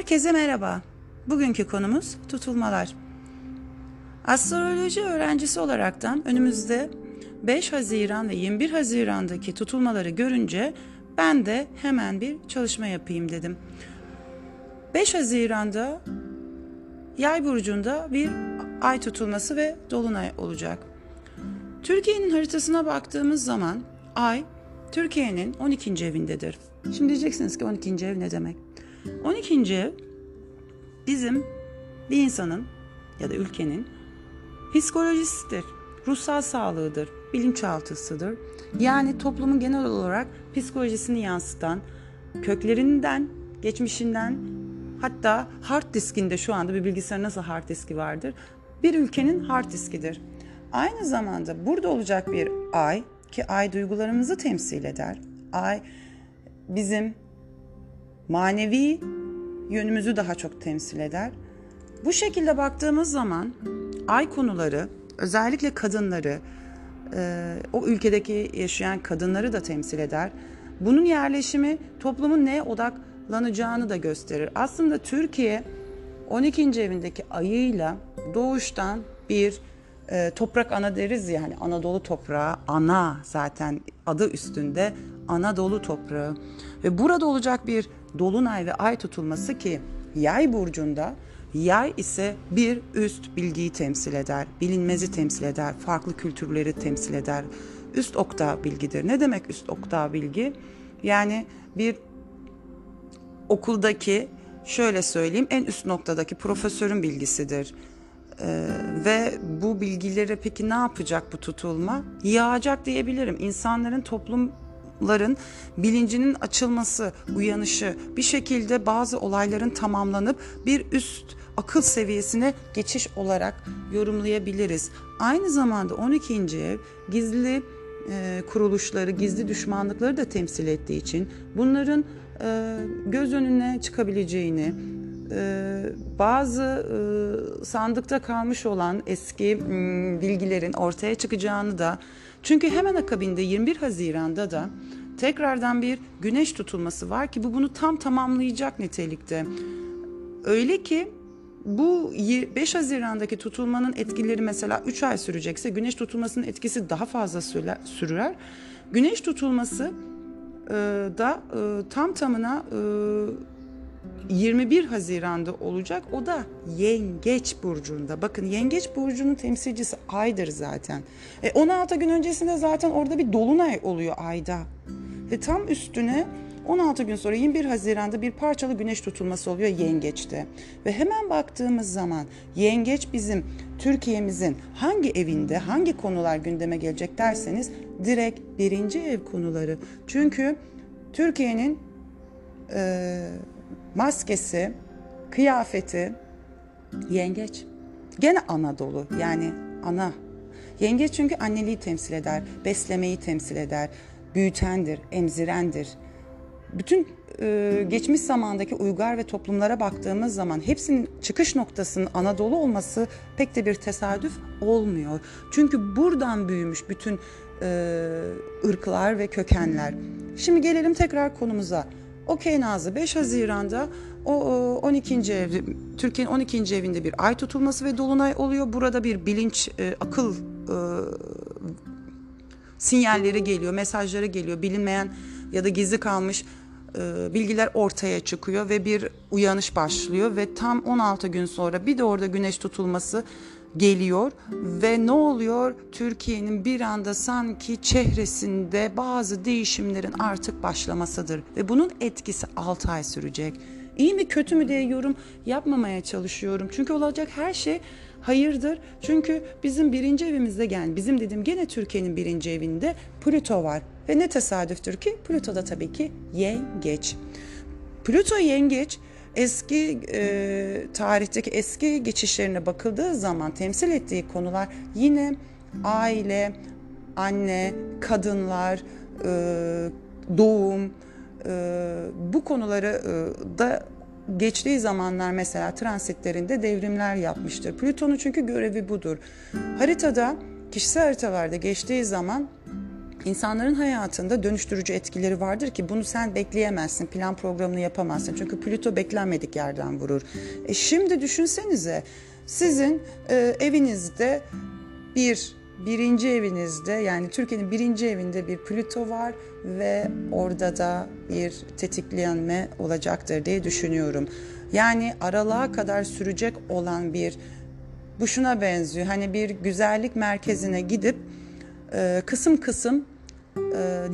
Herkese merhaba. Bugünkü konumuz tutulmalar. Astroloji öğrencisi olaraktan önümüzde 5 Haziran ve 21 Haziran'daki tutulmaları görünce ben de hemen bir çalışma yapayım dedim. 5 Haziran'da Yay burcunda bir ay tutulması ve dolunay olacak. Türkiye'nin haritasına baktığımız zaman ay Türkiye'nin 12. evindedir. Şimdi diyeceksiniz ki 12. ev ne demek? 12. ev bizim bir insanın ya da ülkenin psikolojisidir, ruhsal sağlığıdır, bilinçaltısıdır. Yani toplumun genel olarak psikolojisini yansıtan, köklerinden, geçmişinden hatta hard diskinde şu anda bir bilgisayar nasıl hard diski vardır? Bir ülkenin hard diskidir. Aynı zamanda burada olacak bir ay ki ay duygularımızı temsil eder. Ay bizim manevi yönümüzü daha çok temsil eder. Bu şekilde baktığımız zaman ay konuları özellikle kadınları, e, o ülkedeki yaşayan kadınları da temsil eder. Bunun yerleşimi toplumun neye odaklanacağını da gösterir. Aslında Türkiye 12. evindeki ayıyla doğuştan bir e, toprak ana deriz yani Anadolu toprağı ana zaten adı üstünde Anadolu toprağı ve burada olacak bir dolunay ve ay tutulması ki yay burcunda yay ise bir üst bilgiyi temsil eder, bilinmezi temsil eder, farklı kültürleri temsil eder. Üst oktav bilgidir. Ne demek üst oktav bilgi? Yani bir okuldaki şöyle söyleyeyim en üst noktadaki profesörün bilgisidir. Ee, ve bu bilgileri peki ne yapacak bu tutulma? Yağacak diyebilirim. İnsanların toplumların bilincinin açılması, uyanışı bir şekilde bazı olayların tamamlanıp bir üst akıl seviyesine geçiş olarak yorumlayabiliriz. Aynı zamanda 12. ev gizli e, kuruluşları, gizli düşmanlıkları da temsil ettiği için bunların e, göz önüne çıkabileceğini, e, bazı e, sandıkta kalmış olan eski bilgilerin ortaya çıkacağını da çünkü hemen akabinde 21 Haziran'da da tekrardan bir güneş tutulması var ki bu bunu tam tamamlayacak nitelikte. Öyle ki bu 5 Haziran'daki tutulmanın etkileri mesela 3 ay sürecekse güneş tutulmasının etkisi daha fazla sürer. Güneş tutulması e, da e, tam tamına 21 Haziran'da olacak. O da Yengeç burcunda. Bakın Yengeç burcunun temsilcisi Ay'dır zaten. E 16 gün öncesinde zaten orada bir dolunay oluyor Ay'da. Ve tam üstüne 16 gün sonra 21 Haziran'da bir parçalı güneş tutulması oluyor Yengeç'te. Ve hemen baktığımız zaman Yengeç bizim Türkiye'mizin hangi evinde hangi konular gündeme gelecek derseniz direkt birinci ev konuları. Çünkü Türkiye'nin e, maskesi, kıyafeti yengeç. Gene Anadolu yani ana. Yengeç çünkü anneliği temsil eder, beslemeyi temsil eder, büyütendir, emzirendir bütün e, geçmiş zamandaki uygar ve toplumlara baktığımız zaman hepsinin çıkış noktasının Anadolu olması pek de bir tesadüf olmuyor. Çünkü buradan büyümüş bütün e, ırklar ve kökenler. Şimdi gelelim tekrar konumuza. Okey Nazlı 5 Haziran'da o 12. ev Türkiye'nin 12. evinde bir ay tutulması ve dolunay oluyor. Burada bir bilinç, e, akıl e, sinyalleri geliyor, mesajları geliyor. Bilinmeyen ya da gizli kalmış bilgiler ortaya çıkıyor ve bir uyanış başlıyor ve tam 16 gün sonra bir de orada güneş tutulması geliyor ve ne oluyor? Türkiye'nin bir anda sanki çehresinde bazı değişimlerin artık başlamasıdır ve bunun etkisi 6 ay sürecek. İyi mi kötü mü diye yorum yapmamaya çalışıyorum. Çünkü olacak her şey hayırdır. Çünkü bizim birinci evimizde yani bizim dedim gene Türkiye'nin birinci evinde Plüto var. Ve ne tesadüftür ki Plüto da tabii ki yengeç. Plüto yengeç eski e, tarihteki eski geçişlerine bakıldığı zaman temsil ettiği konular yine aile, anne, kadınlar, e, doğum e, bu konuları e, da geçtiği zamanlar mesela transitlerinde devrimler yapmıştır. Plüton'un çünkü görevi budur. Haritada kişisel haritalarda geçtiği zaman İnsanların hayatında dönüştürücü etkileri vardır ki bunu sen bekleyemezsin, plan programını yapamazsın. Çünkü Plüto beklenmedik yerden vurur. E şimdi düşünsenize sizin e, evinizde bir birinci evinizde yani Türkiye'nin birinci evinde bir Plüto var ve orada da bir tetiklenme olacaktır diye düşünüyorum. Yani aralığa kadar sürecek olan bir bu şuna benziyor. Hani bir güzellik merkezine gidip e, kısım kısım e,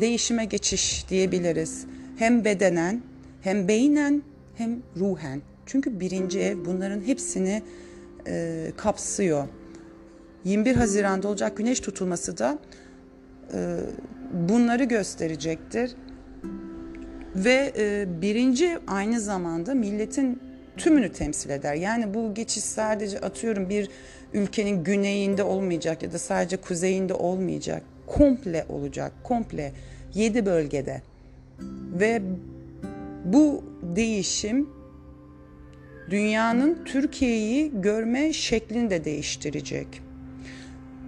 değişime geçiş diyebiliriz. Hem bedenen, hem beynen, hem ruhen. Çünkü birinci ev bunların hepsini e, kapsıyor. 21 Haziran'da olacak güneş tutulması da bunları gösterecektir. Ve birinci aynı zamanda milletin tümünü temsil eder. Yani bu geçiş sadece atıyorum bir ülkenin güneyinde olmayacak ya da sadece kuzeyinde olmayacak. Komple olacak, komple yedi bölgede. Ve bu değişim dünyanın Türkiye'yi görme şeklini de değiştirecek.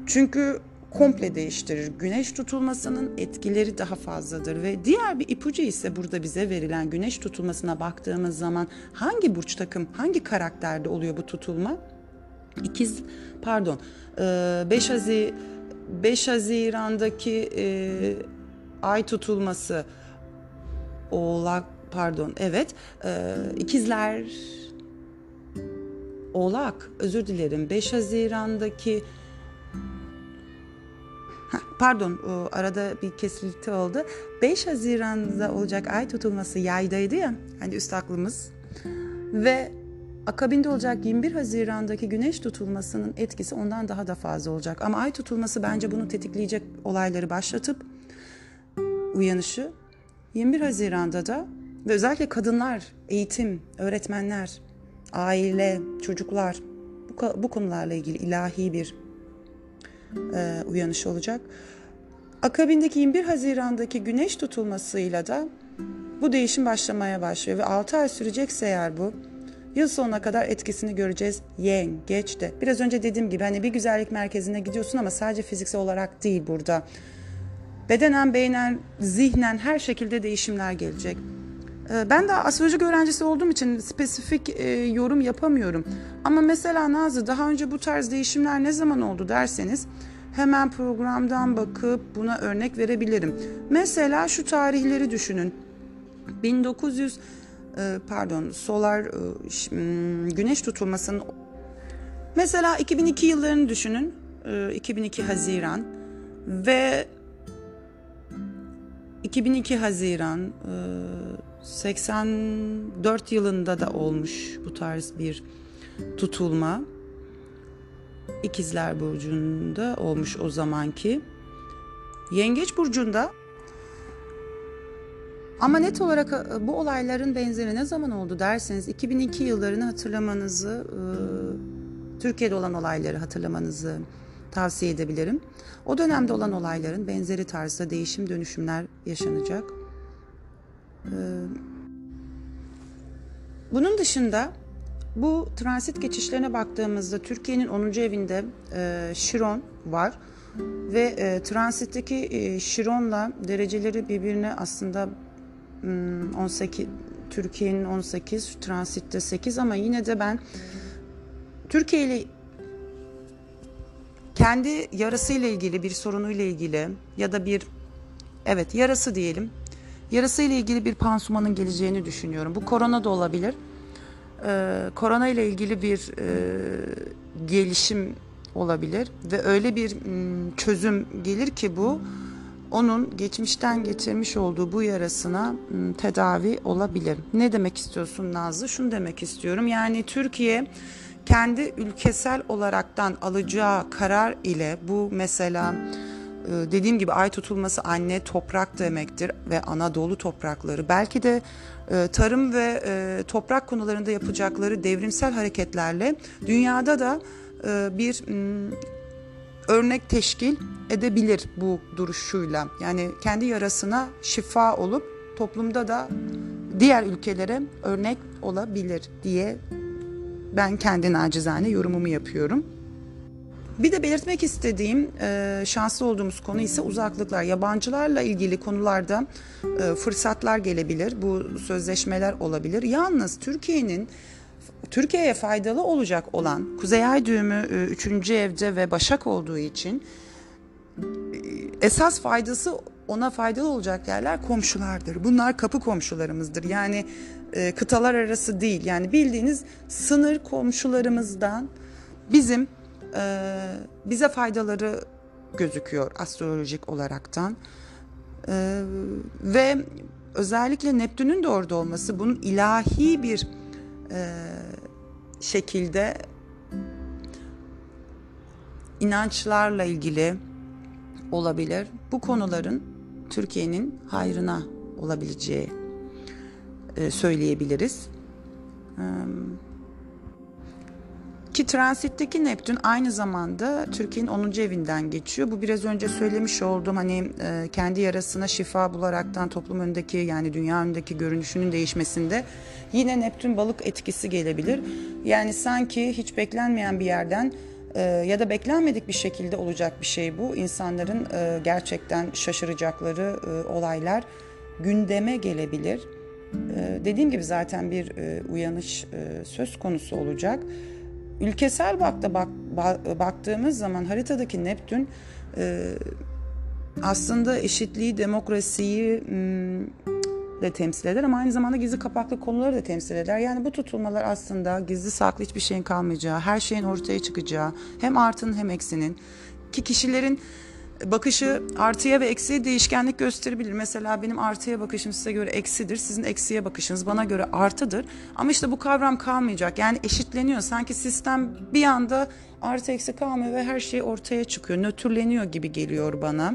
Çünkü komple değiştirir. Güneş tutulmasının etkileri daha fazladır ve diğer bir ipucu ise burada bize verilen güneş tutulmasına baktığımız zaman hangi burç takım, hangi karakterde oluyor bu tutulma? İkiz pardon 5 Hazi 5 Haziran'daki e, ay tutulması Oğlak pardon evet e, ikizler Oğlak özür dilerim 5 Haziran'daki pardon arada bir kesinti oldu. 5 Haziran'da olacak ay tutulması yaydaydı ya hani üst aklımız ve akabinde olacak 21 Haziran'daki güneş tutulmasının etkisi ondan daha da fazla olacak. Ama ay tutulması bence bunu tetikleyecek olayları başlatıp uyanışı 21 Haziran'da da ve özellikle kadınlar, eğitim, öğretmenler, aile, çocuklar bu, bu konularla ilgili ilahi bir e, uyanış olacak. Akabindeki 21 Haziran'daki güneş tutulmasıyla da bu değişim başlamaya başlıyor ve 6 ay sürecekse eğer bu yıl sonuna kadar etkisini göreceğiz yengeçte. Biraz önce dediğim gibi hani bir güzellik merkezine gidiyorsun ama sadece fiziksel olarak değil burada. Bedenen, beynen, zihnen her şekilde değişimler gelecek. Ee, ben de astroloji öğrencisi olduğum için spesifik e, yorum yapamıyorum. Ama mesela Nazlı daha önce bu tarz değişimler ne zaman oldu derseniz hemen programdan bakıp buna örnek verebilirim. Mesela şu tarihleri düşünün. 1900 e, pardon solar e, güneş tutulmasının mesela 2002 yıllarını düşünün. 2002 Haziran ve 2002 Haziran 84 yılında da olmuş bu tarz bir tutulma. İkizler Burcu'nda olmuş o zamanki. Yengeç Burcu'nda ama net olarak e, bu olayların benzeri ne zaman oldu derseniz 2002 yıllarını hatırlamanızı, e, Türkiye'de olan olayları hatırlamanızı tavsiye edebilirim. O dönemde olan olayların benzeri tarzda değişim dönüşümler yaşanacak. Ee, bunun dışında bu transit geçişlerine baktığımızda Türkiye'nin 10. evinde e, Şiron var ve e, transitteki e, Şiron'la dereceleri birbirine aslında 18 hmm, Türkiye'nin 18 transitte 8 ama yine de ben Türkiye ile kendi yarasıyla ilgili bir sorunuyla ilgili ya da bir evet yarası diyelim Yarası ile ilgili bir pansumanın geleceğini düşünüyorum. Bu korona da olabilir. Ee, korona ile ilgili bir e, gelişim olabilir ve öyle bir m, çözüm gelir ki bu onun geçmişten getirmiş olduğu bu yarasına m, tedavi olabilir. Ne demek istiyorsun Nazlı? Şunu demek istiyorum. Yani Türkiye kendi ülkesel olaraktan alacağı karar ile bu mesela dediğim gibi ay tutulması anne toprak demektir ve Anadolu toprakları. Belki de e, tarım ve e, toprak konularında yapacakları devrimsel hareketlerle dünyada da e, bir örnek teşkil edebilir bu duruşuyla. Yani kendi yarasına şifa olup toplumda da diğer ülkelere örnek olabilir diye ben kendi nacizane yorumumu yapıyorum. Bir de belirtmek istediğim e, şanslı olduğumuz konu ise uzaklıklar. Yabancılarla ilgili konularda e, fırsatlar gelebilir. Bu sözleşmeler olabilir. Yalnız Türkiye'nin Türkiye'ye faydalı olacak olan Kuzey Ay düğümü 3. evde ve Başak olduğu için e, esas faydası ona faydalı olacak yerler komşulardır. Bunlar kapı komşularımızdır. Yani e, kıtalar arası değil. Yani bildiğiniz sınır komşularımızdan bizim e, bize faydaları gözüküyor astrolojik olaraktan. E, ve özellikle Neptün'ün de orada olması bunun ilahi bir e, şekilde inançlarla ilgili olabilir. Bu konuların Türkiye'nin hayrına olabileceği e, söyleyebiliriz. Ki transitteki Neptün aynı zamanda Türkiye'nin 10. evinden geçiyor. Bu biraz önce söylemiş olduğum hani e, kendi yarasına şifa bularaktan toplum önündeki yani dünya önündeki görünüşünün değişmesinde yine Neptün balık etkisi gelebilir. Yani sanki hiç beklenmeyen bir yerden e, ya da beklenmedik bir şekilde olacak bir şey bu. İnsanların e, gerçekten şaşıracakları olaylar gündeme gelebilir. Dediğim gibi zaten bir uyanış söz konusu olacak. Ülkesel bakta bak, baktığımız zaman haritadaki Neptün e, aslında eşitliği, demokrasiyi de temsil eder ama aynı zamanda gizli kapaklı konuları da temsil eder. Yani bu tutulmalar aslında gizli saklı hiçbir şeyin kalmayacağı, her şeyin ortaya çıkacağı, hem artının hem eksinin ki kişilerin bakışı artıya ve eksiye değişkenlik gösterebilir. Mesela benim artıya bakışım size göre eksidir. Sizin eksiye bakışınız bana göre artıdır. Ama işte bu kavram kalmayacak. Yani eşitleniyor. Sanki sistem bir anda artı eksi kalmıyor ve her şey ortaya çıkıyor. Nötrleniyor gibi geliyor bana.